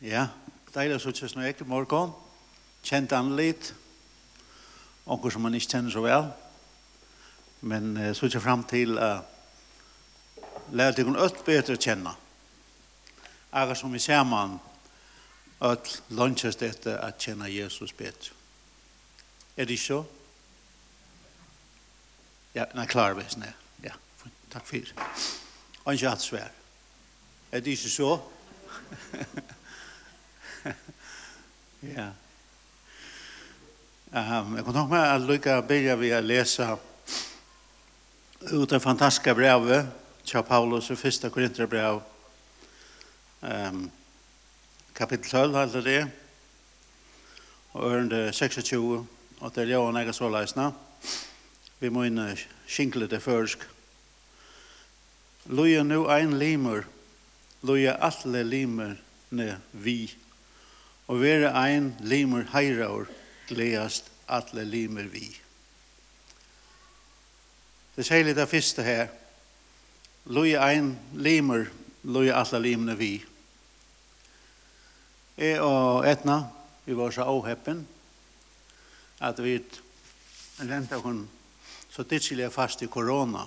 Ja, deilig å sitte noe ekkert morgen. Kjent han litt. Onker som man ikke kjenner så vel. Men uh, sitte frem til å uh, lære deg en øtt bedre kjenne. Akkurat som vi ser man at lønnes dette at kjenne Jesus bedre. Er det ikke så? Ja, nei, klar vi nei. Ja, takk for det. Og ikke hatt svær. Er det ikke så? ja. Um, jeg kan ihåg mig at lycka börja vi å lese ut det fantastiska brevet til Paulus i første Korintherbrev um, kapittel 12 heter det og ørende 26 og det er jo en egen så leisende. vi må inn skinkle det først. Luja nu ein limer, luja alle limer ne vi og være ein limer heiraur gledast atle limer vi. Det sier litt av første her, Lui ein limer, lui atle limene vi. Jeg og Etna, vi var så avheppen, at vi renta hun så tidselig fast i korona.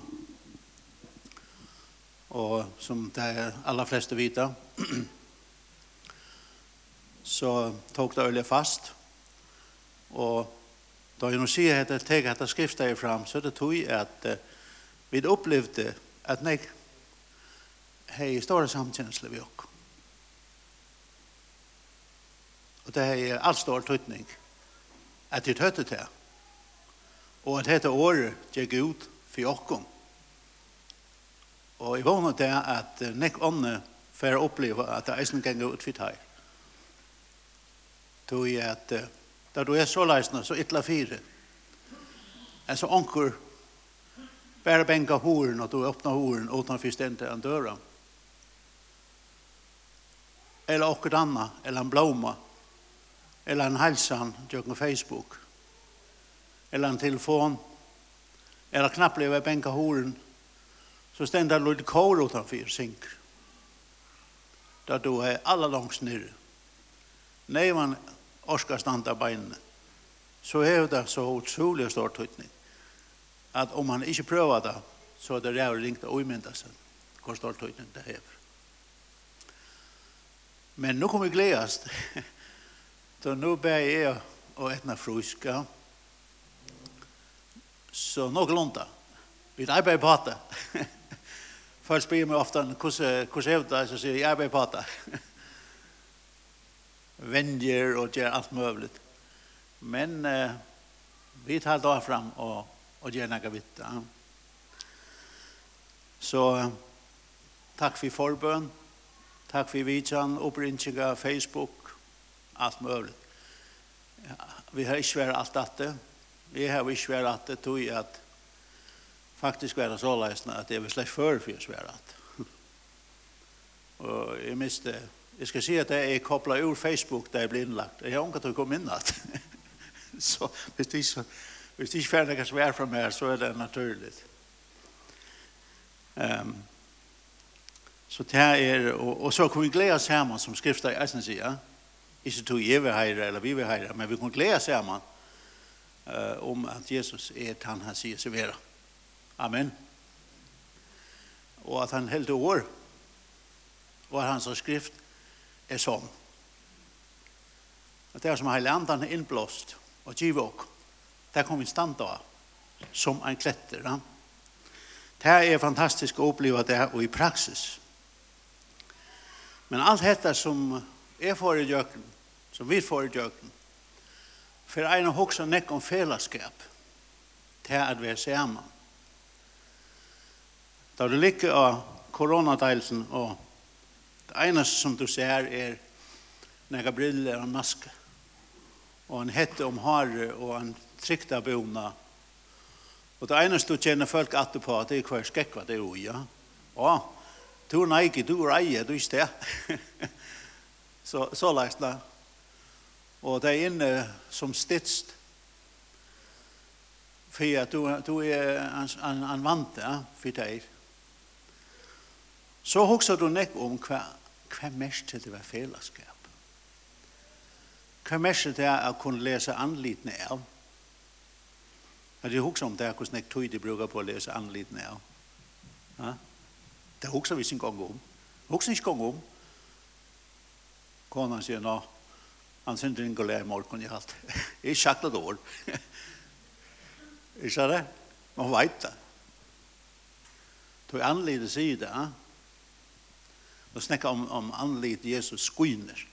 Og som de aller fleste vita, så tok det øyelig fast. Og da jeg nå sier at jeg tenker at jeg skriftet jeg fram, så det tog at uh, vi opplevde at jeg har store samkjensler vi også. Og det har alt stor tøytning at jeg tøytte til. Og at dette året gikk ut for åkken. Og jeg vågner det at nek ånne får oppleve at det eisen ganger ut for tøy tog jeg at da du er så leisende, så ytla fire. En så anker bare benka horen og du åpna horen utan fyrst enda en døra. Eller okkur anna, eller en blåma, eller en halsan, tjøk med Facebook, eller en telefon, eller knappleva benka horen, så stendar det lite kår utanför sink. Da du er alla langs nere. Nei, man orskar standa beinene, så er det så utrolig stor tøytning at om han ikke prøver det, så er det rævlig ringt å umynda seg hvor stor tøytning det er. Men nu kommer vi gledast, Så nu ber jeg å etna fruska, så nok lunta. Vi arbeider på det. Folk spyr meg ofte, hvordan er det? Så sier jeg, jeg arbeider på det. vänjer och gör allt möjligt. Men eh, vi tar då fram och, och gör något vitt. Ja. Så tack för förbön. Tack för vidjan, upprinningar, Facebook, allt möjligt. Ja, vi har inte varit allt detta. Vi har inte varit att det tog att faktisk være så leisende at jeg var slett før for jeg sværet. og jeg miste Jeg skal si at jeg er koblet ur Facebook da jeg ble innlagt. Jeg har ikke til å komme inn at. så hvis det ikke, hvis det ikke ferdig er svær fra meg, så er det naturlig. Um, så det er, og, og så kan vi glede oss sammen, som skriftet i Eisen sier. Ikke to jeg vil heire, eller vi vil heire, men vi kan glede oss sammen uh, om at Jesus er han han sier seg være. Amen. Og at han helt år, og at han skrift, er som. Og det er som hele andan er innblåst og givet oss. Det kommer vi stand av som en kletter. Ja? Det er fantastisk å oppleve det og i praksis. Men alt dette som er for i døgn, som vi får i døgn, for en av hoksa nekk om fellesskap, det er at vi er sammen. Da du liker av koronadeilsen og Det eneste som du ser er några briller och maske og Och en hette om hare och en tryckta bona. Och det eneste du känner folk att du på att det är hver skekva det är ja. Ja, du er neike, du er eie, du er sted så, så läst det. Och det er inne som stidst. För at du, du är en, en, en vante för det Ja? så husker du nek om hva, hva mest til det var fellesskap. Hva mest til det er å kunne lese anlitene av. Er det husker om det er hvordan jeg tog de bruker på å lese anlitene av. Ja? Det husker vi sin gang om. Husker ikke gang om. Konan sier nå, han synes ikke å lære morgen i alt. Jeg sjakler det år. Ikke det? Man vet det. Tog anlider sier det, ja? Nå snakker om om anlit Jesus skiner.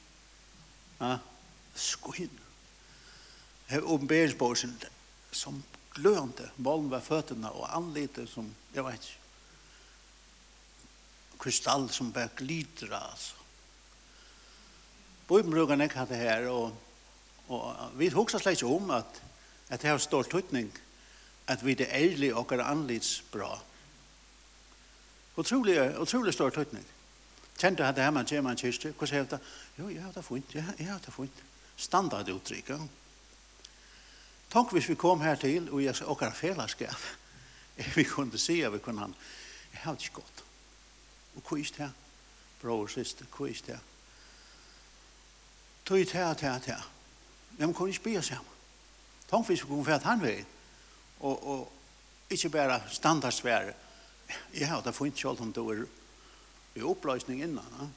Ja, Skyner. Det er åpenberingsbåsen som glønte målen var fötterna och anlitet som jag vet ikke, Kristall som bara glitrar alltså. Bibeln brukar nek ha det här och, och vi husker slett ikke om att, att det har stor tøytning att vi det ærlige och är anlits bra. utrolig otrolig stor tutning. Kjente at det her man kommer en kyrste, hvordan er det? Jo, jeg har det fint, jeg, jeg har det fint. Standarduttrykk, ja. Tenk hvis vi kom her til, og jeg skal åkere fellesskap, vi kunne si at vi kunne han, jeg har det ikke godt. Og hva er det? Bror og søster, hva er det? Tøy, tøy, tøy, tøy. Men vi kunne ikke bli hjemme. Tenk hvis vi kom for at han vei, og, og ikke bare standardsvære, jeg har det fint selv om det er i oppløsning innan. Ja?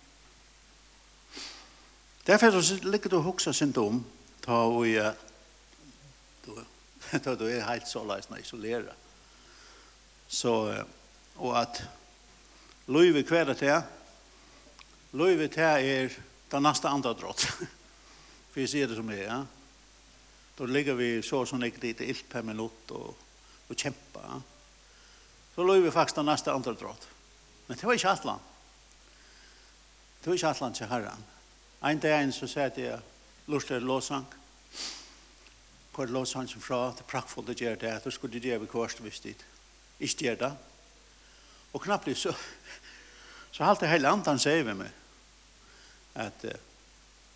Derfor så ligger du og hukser sin dom, ta og ja, du, ta du er helt så løsene isoleret. Så, og at løyve kværet til, løyve til er den neste andre drott. For jeg sier det som det er, ja. Da ligger vi så og sånn ikke dit ilt per minutt og, og kjemper. Ja? Så løyve faktisk den neste andre drott. Men det var ikke alt land. Det var ikke atlant til herren. En dag en så sier jeg lort til låsang. Hvor låsang som fra, det er prakkfullt å gjøre det. Da skulle det gjøre kvart hvis det ikke gjør det. Og knappt så, så halte hele andan sier vi meg. At uh,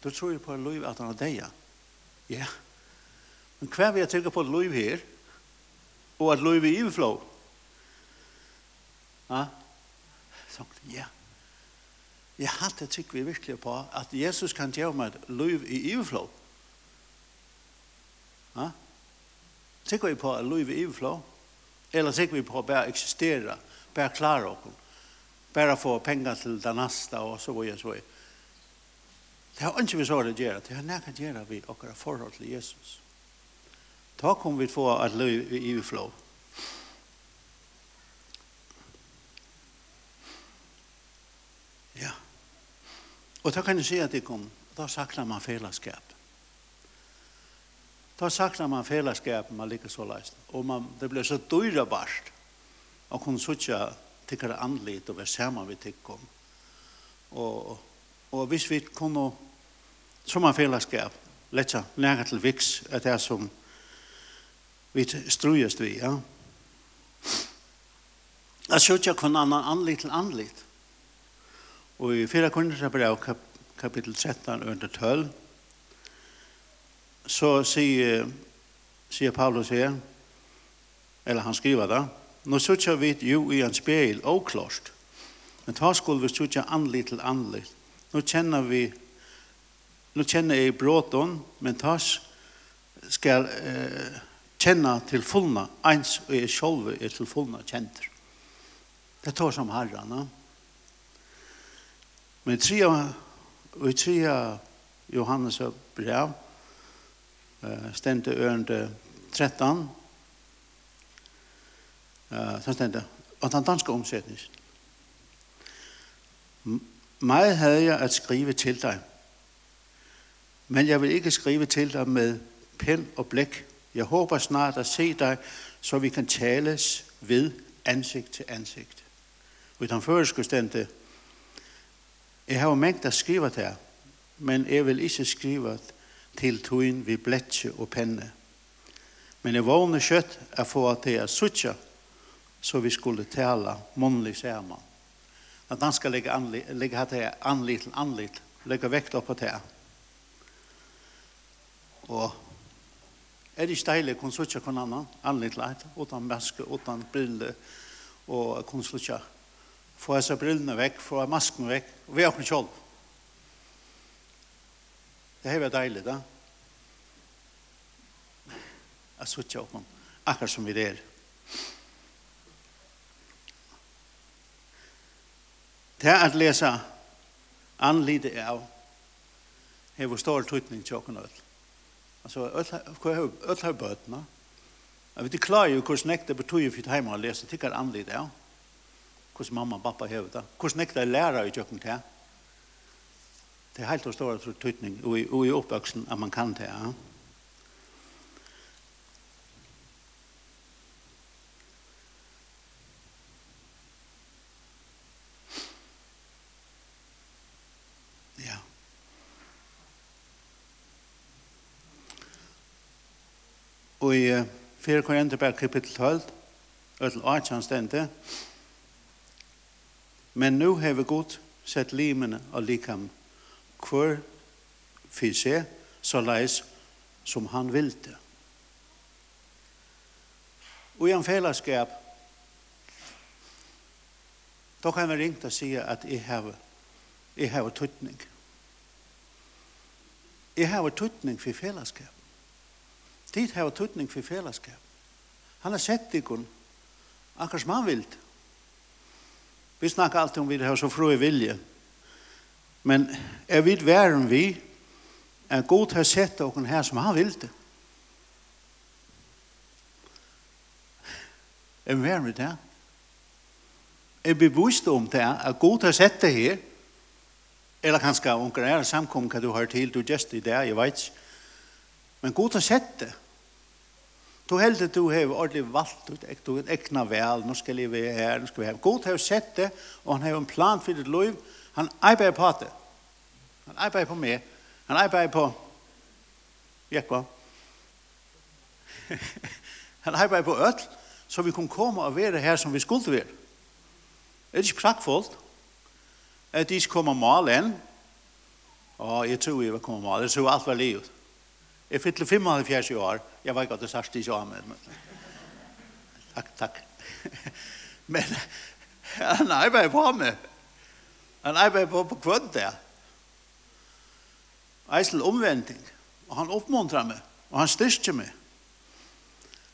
du tror jo på liv at han er deg. Ja. Men hva vil jeg tenke på liv her? Og at liv er i iverflå? Ja. Sånn, ja. Yeah. Jeg halte trygg vi virkelig på at Jesus kan gjøre meg et liv i overflow. Ja? Trygg vi på et liv i overflow? Eller trygg vi på å bare eksistere, bare klare oss, bare få penger til det neste og så videre, så videre. Det har ikke vi så det gjøre, det har nært gjøre vi akkurat forhold til Jesus. Da kommer vi få et liv i overflow. Ja? Og da kan jeg si at det kom, da saknar man fellesskap. Da saknar man fellesskap, man ligger så leist. Og man, det blir så dyra og å kunne sutja tikkara anlit og være sammen vi tikkum. Og, og hvis vi kunne, som en fellesskap, letja næga til viks, at det er som vi strujast vi, ja. At sutja kun annan anlit til anlit Og i 4 Korinthers brev kap kapitel 13 under 12 så sier, sier Paulus her, eller han skriver det, Nå sutja vi jo i en spegel oklart, men ta skulle vi sutja anlit til anlit. Nå kjenner vi, nå kjenner jeg bråton, men ta skal eh, kjenne til fullna, eins og jeg selv er til fullna kjenter. Det tar som herrene. Men tre og i tre Johannes brev, stendte ørende 13, så stendte, og den danske omsætning. Meget havde jeg at skrive til dig, men jeg vil ikke skrive til dig med pen og blæk. Jeg håber snart at se dig, så vi kan tales ved ansigt til ansigt. Og i den første stendte, Jeg har mengt å skrive til, men jeg vil ikke skrive til tøyen vi bletje og penne. Men jeg vågner kjøtt å få til å suttje, så vi skulle tale månlig sammen. At han skal legge, anli, legge til anlitt til anlitt, legge vekt opp på det. Og er det ikke deilig å kunne suttje hver annen, anlitt til anlitt, uten maske, uten brille, og kunne suttje få hans brillene vekk, få masken vekk, og vi har ikke kjolv. Det er vært deilig, da. Jeg sitter opp om akkurat som vi er. Det er at lese anlite av har vært stor tøytning til åkken øl. Altså, øl har bøtene. Jeg vet ikke klar jo hvordan jeg betyr for hjemme å lese, tykker er anlite av. Ja hvordan mamma og pappa hever det. Hvordan nekta jeg lærer i tjøkken til. Det er helt å stå for tøytning og i, og at man kan det. Ja. Og i 4 Korinther kapittel 12, ødel 8 stendte, Men nu har Gud sett limene og likam hver for seg, så leis som han vil det. Og i en fellesskap, da kan vi ringt og si at jeg har, jeg har tøtning. Jeg har tøtning for fellesskap. Tid har tøtning for fellesskap. Han har sett deg akkurat som han vil. Vi snackar alltid om vi har så fru i vilje. Men er vi væren vi, er god til å sette okken her som han vil det. Er vi væren vi det? Er vi bevisst om det, er god til å sette her, eller kanskje onker er samkommet hva du har til, du just i det, jeg vet ikke. Men god har sett det. Du held heldur du hevur ordentlig valgt ut du du ekna vel, nå skal jeg være her, nå skal vi her. God hevur sett det, og han hevur en plan for ditt liv. Han arbeider på det. Han arbeider på meg. Han arbeider på Jekva. han arbeider på öll, så vi kan komme og være her som vi skulle være. Er det ikke prakkfullt? Er det ikke kommet mal enn? Å, jeg tror jeg vil komme mal. Jeg tror alt var livet. Jeg fyller 75 år. Jag vet at det sagt det jag med. Takk, takk. Men han arbeider på meg. Han arbeider på på kvønt det. Eisel omvending. Og han oppmuntrer meg. Og han styrker meg.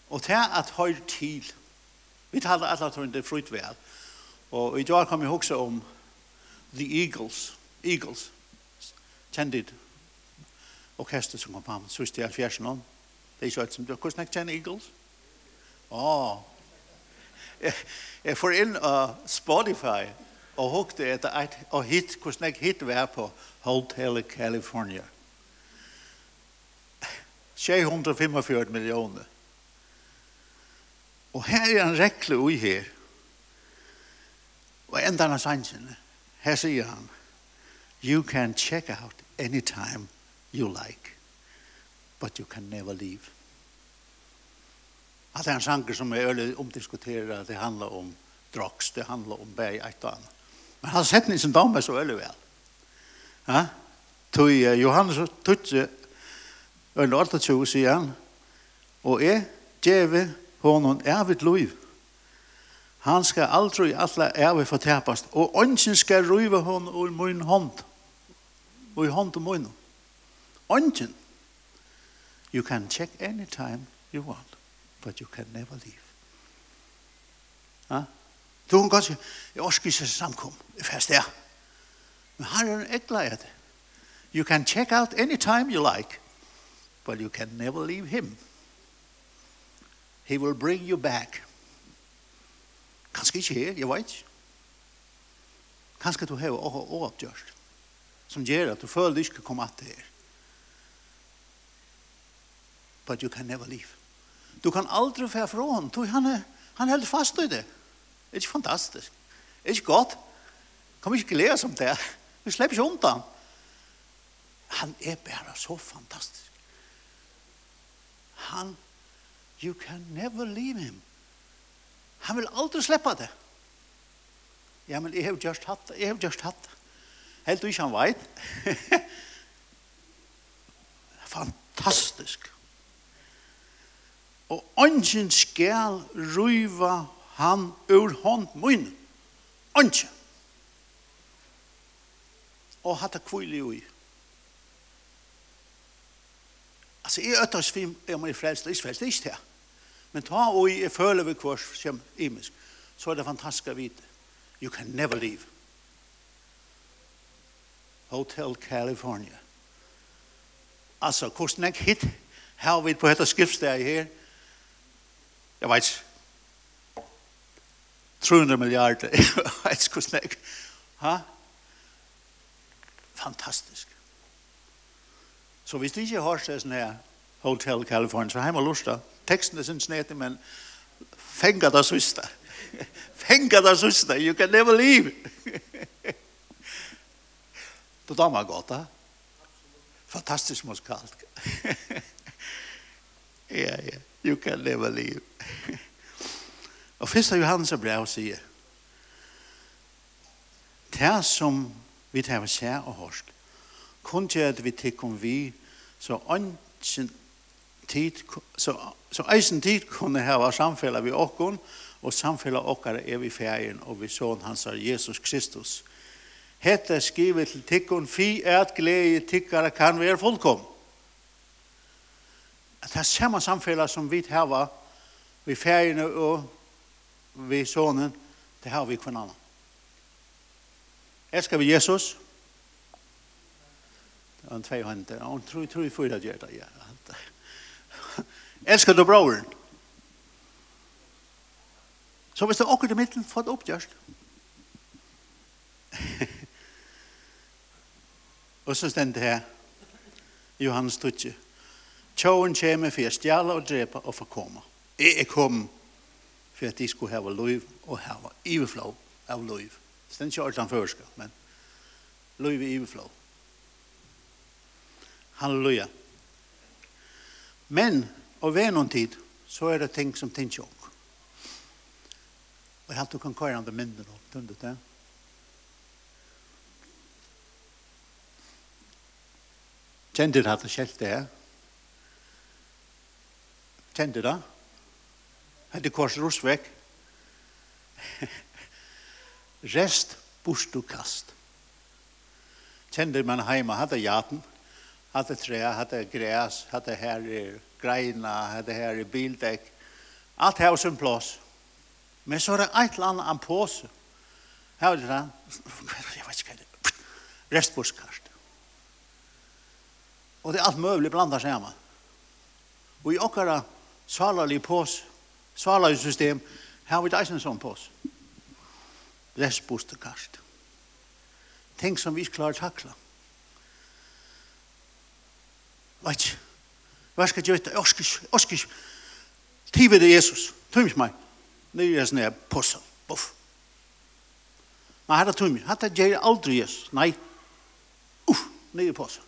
Og til at høyre til. Vi taler alle at det er frukt vel. Og i dag kom jeg også om The Eagles. Eagles. Kjent Kjendid. Orkester som kom fram. Så Sørste i fjersen om. Det er ikke alt som du. Hvordan kjenner Eagles? Åh. Jeg, jeg får inn uh, Spotify og hukte etter et, og hit, hvordan jeg hit var på Hotel California. 645 millioner. Og her er en rekle ui her. Og enda han sannsyn. Her sier han, you can check out anytime you like but you can never leave. Att det är en sanger som är öle omdiskuterad, det handlar om drogs, det handlar om berg, ett och annat. Men han sett ni som dam är så öle väl. Ja? Tui Johannes tutsi öle orta tjugo sier og er djeve honom ervit loiv. Han skal aldri alla ervi fortepast, og ånden skal ruive honom ur mun hånd, og i hånd og mun. Ånden. You can check any time you want, but you can never leave. Ja? Du kan godt sige, jeg orsker ikke samkom, jeg fast er. Men har jeg en ægler af det? You can check out any time you like, but you can never leave him. He will bring you back. Kanskje ikke her, jeg vet ikke. Kanskje du har oppgjørst, som gjør at du føler du ikke kommer at her but you can never leave. Du kan aldri fære fra hon, du, han, er, han held fast i det. Det er ikke fantastisk. Det er ikke godt. Kom ikke glede som det. Vi slipper ikke undan. Han er bare så fantastisk. Han, you can never leave him. Han vil aldri slippe det. Ja, men jeg har just hatt det. Jeg har just hatt det. Helt du ikke han vet. Fantastisk og ønsken skal ruiva han ur hånd mun. Ønsken. Og hatt det kvile jo i. Altså, jeg øtter svim, jeg må i frelst, jeg frelst ikke det. Men ta og jeg føler vi kvars som imisk, så er det fantastisk å vite. You can never leave. Hotel California. Altså, hvordan jeg hit har vi på dette skriftstedet her, jeg vet ikke, 300 milliarder, jeg vet ikke hvordan jeg, ha? Fantastisk. Så hvis du ikke har sett sånn her, Hotel California, så har jeg lyst til, teksten er sin snedig, men fenga det siste. fenga det siste, you can never leave. det damer godt, da. Fantastisk musikalt. ja, ja you can never leave. og første Johannes brev sier, det som vi tar seg og hørst, kun til at vi tikkum vi, så ønsken tid, så, så eisen tid kunne hava samfella vi okkon, og samfella okkar er vi ferien, og vi sån hans er Jesus Kristus. Hette skrivet til tikkun, fi er at glede tikkara kan være fullkom at det er samme samfunnet som vi har, vi færgene og vi sonen, det har vi kvann annan. Elskar vi Jesus? Det var en tvei hender. Han tror, tror vi fyra gjør det, ja. Elskar du broren? Så hvis det er akkurat i midten, få det oppgjørst. og så stendte her, Johannes Tutsi. Tjoven kommer for å stjæle og drepe og forkomme. Jeg er kommet for at de skulle ha lov og ha iveflå av lov. Det er ikke alt han førsker, men lov i iveflå. Halleluja. Men, og ved noen tid, så er det ting som tenker om. Og jeg har du kan køre andre mindre nå, tundet det. Kjente du at det skjelte her? Ja? Kjente det? Hette Kors Rosvek. Rest bostukast. Kjente man heima, hadde jaten, hadde tre, hadde græs, hadde her i greina, hadde her i bildekk. Alt her som plås. Men så er det et eller annet en påse. Her er det da, jeg vet ikke hva det er, Rest restbostkast. Og det er alt mulig blandet sammen. Og i okkara svalarlig pås, svalarlig system, her har vi deisen sånn pås. Lesbost og kast. Ting som vi ikke klarer å takle. Vet ikke. Hva skal jeg gjøre? Orskis, orskis. Tive det Jesus. Tømmes meg. Nå er jeg sånn her påsa. Buff. Men her er tømmes. Her er jeg aldri Jesus. Nei. Uff. Nå er jeg påsa.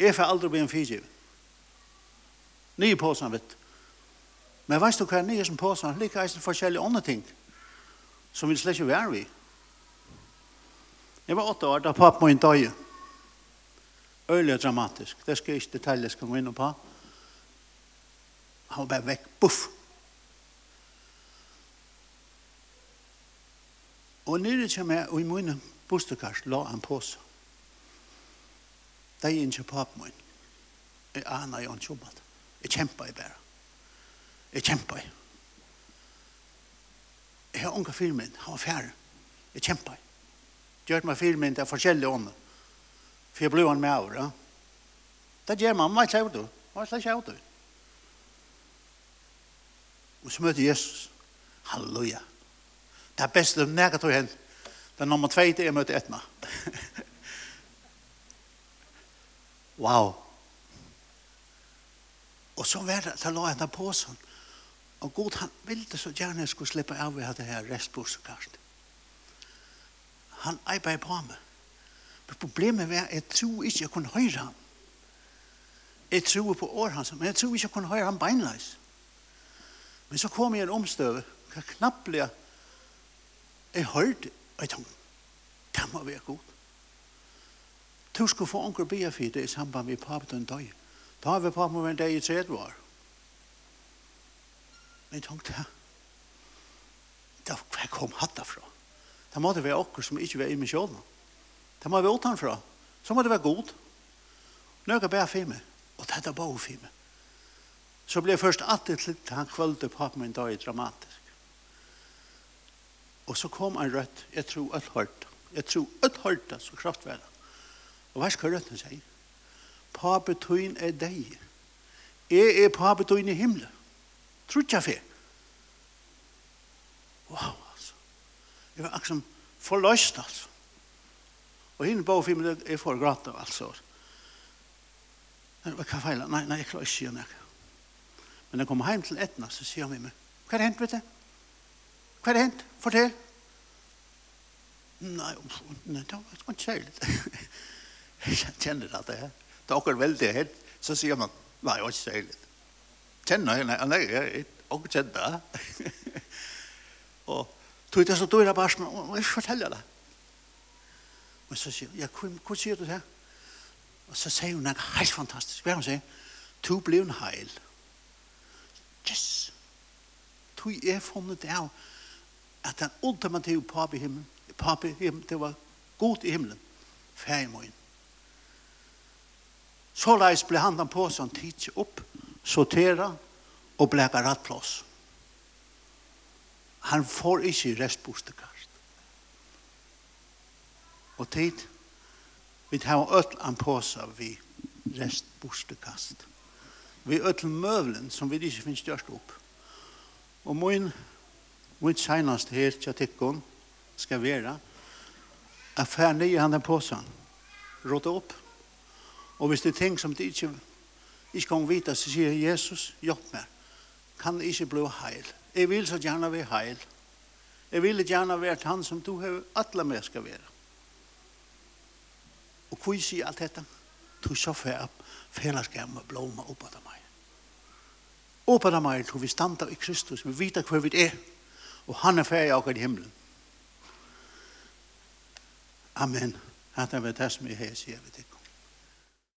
Jeg får aldri bli en fyrtjiv. Nye påsen, vet du. Men veist du hva er nye som påsen? Lika eisen forskjellige andre ting som vi slett ikke var vi. Jeg var åtte år da pappa må inn døye. Øyelig dramatisk. Det skal jeg ikke detalje, skal gå inn og på. Han var bare vekk. Buff! Og nere kommer jeg, og i munnen bostekars la han på seg. Det er ikke pappa min. Jeg aner jo han om det. Jeg kjemper i bare. Jeg kjemper i. Jeg har unge firmen, han var fjerde. Jeg kjemper i. Gjør meg firmen, det er forskjellige ånd. For jeg ble han med over, ja. Det gjør man, hva er det du? Hva er det du? Og så møter Jesus. Halleluja. Det er best det er nægget tog hen. Det er nummer tve, tveit jeg møter etna. wow. Og så var det, da la jeg på sånn. Og Gud, han ville så gjerne jeg skulle slippe av ved det her restbordskartet. Han arbeid på meg. Men problemet var jeg tror ikke jeg kunne høre ham. Jeg tror på år hans, men jeg tror ikke jeg kunne høre ham beinleis. Men så kom jeg en omstøve, knapplig jeg, jeg hørte, og jeg tenkte, det må være god. Du skulle få onker bia for det i samband med papet og en døgn. Da har vi på med en dag i tredje år. Men jeg tenkte, da kom hatt derfra. Da måtte vi okker som ikke var i min sjål. Da måtte vi utenfra. Så måtte det være god. Nå er jeg bare for meg. Og dette er bare for. Så ble jeg først alltid til han kvølte på meg en dag dramatisk. Og så kom han rødt. Jeg tror et hørt. Jeg tror et hørt så kraftverdet. Og hva skal røttene sier? Pape tøyn er deg. Jeg er pape tøyn i himmelen. Tror ikke jeg fe. Wow, altså. Jeg var akkurat forløst, altså. Og henne bare fem minutter, jeg får gråte, altså. Men hva feil? Nei, nei, jeg klarer ikke å gjøre Men jeg kommer hjem til Etna, så sier han meg, hva er det hent, vet du? Hva er det hent? Fortell. Nei, nei, det var ikke kjærlig. Jeg kjenner alt det her det åker veldig hett, så sier man, nei, jeg var ikke særlig. Kjenner jeg, nei, jeg er ikke, kjent det. Og tog det så dør jeg bare, og jeg forteller det. Men så sier hun, ja, hva sier du det? Og så sier hun, det er helt fantastisk. Hva er hun sier? Du ble en heil. Yes! Du er funnet det av at den ultimative papi himmelen, papi himmelen, det var god i himmelen, ferie ferdig morgen Så leis ble han den påsen tidsi opp, sortera og ble rett plass. Han får ikke restbostekast. Og tid, vi tar ødel en påse vi restbostekast. Vi ødel møvlen som vi ikke finnes størst opp. Og min, min senast her til tikkun skal være at fær nye han den påsen, råta opp, Og hvis det er ting som det ikke, ikke kan vite, så sier Jesus, hjelp meg. Kan det ikke bli heil? Jeg vil så gjerne være heil. Jeg vil gjerne være han som du har alle med skal være. Og hvor sier alt dette? Du så fer fellesskap med blomma oppe av meg. Oppe av meg tror vi standa i Kristus. Vi vet hva vi er. Og han er ferdig akkurat i himmelen. Amen. Hatt vi det som jeg har sier vi til.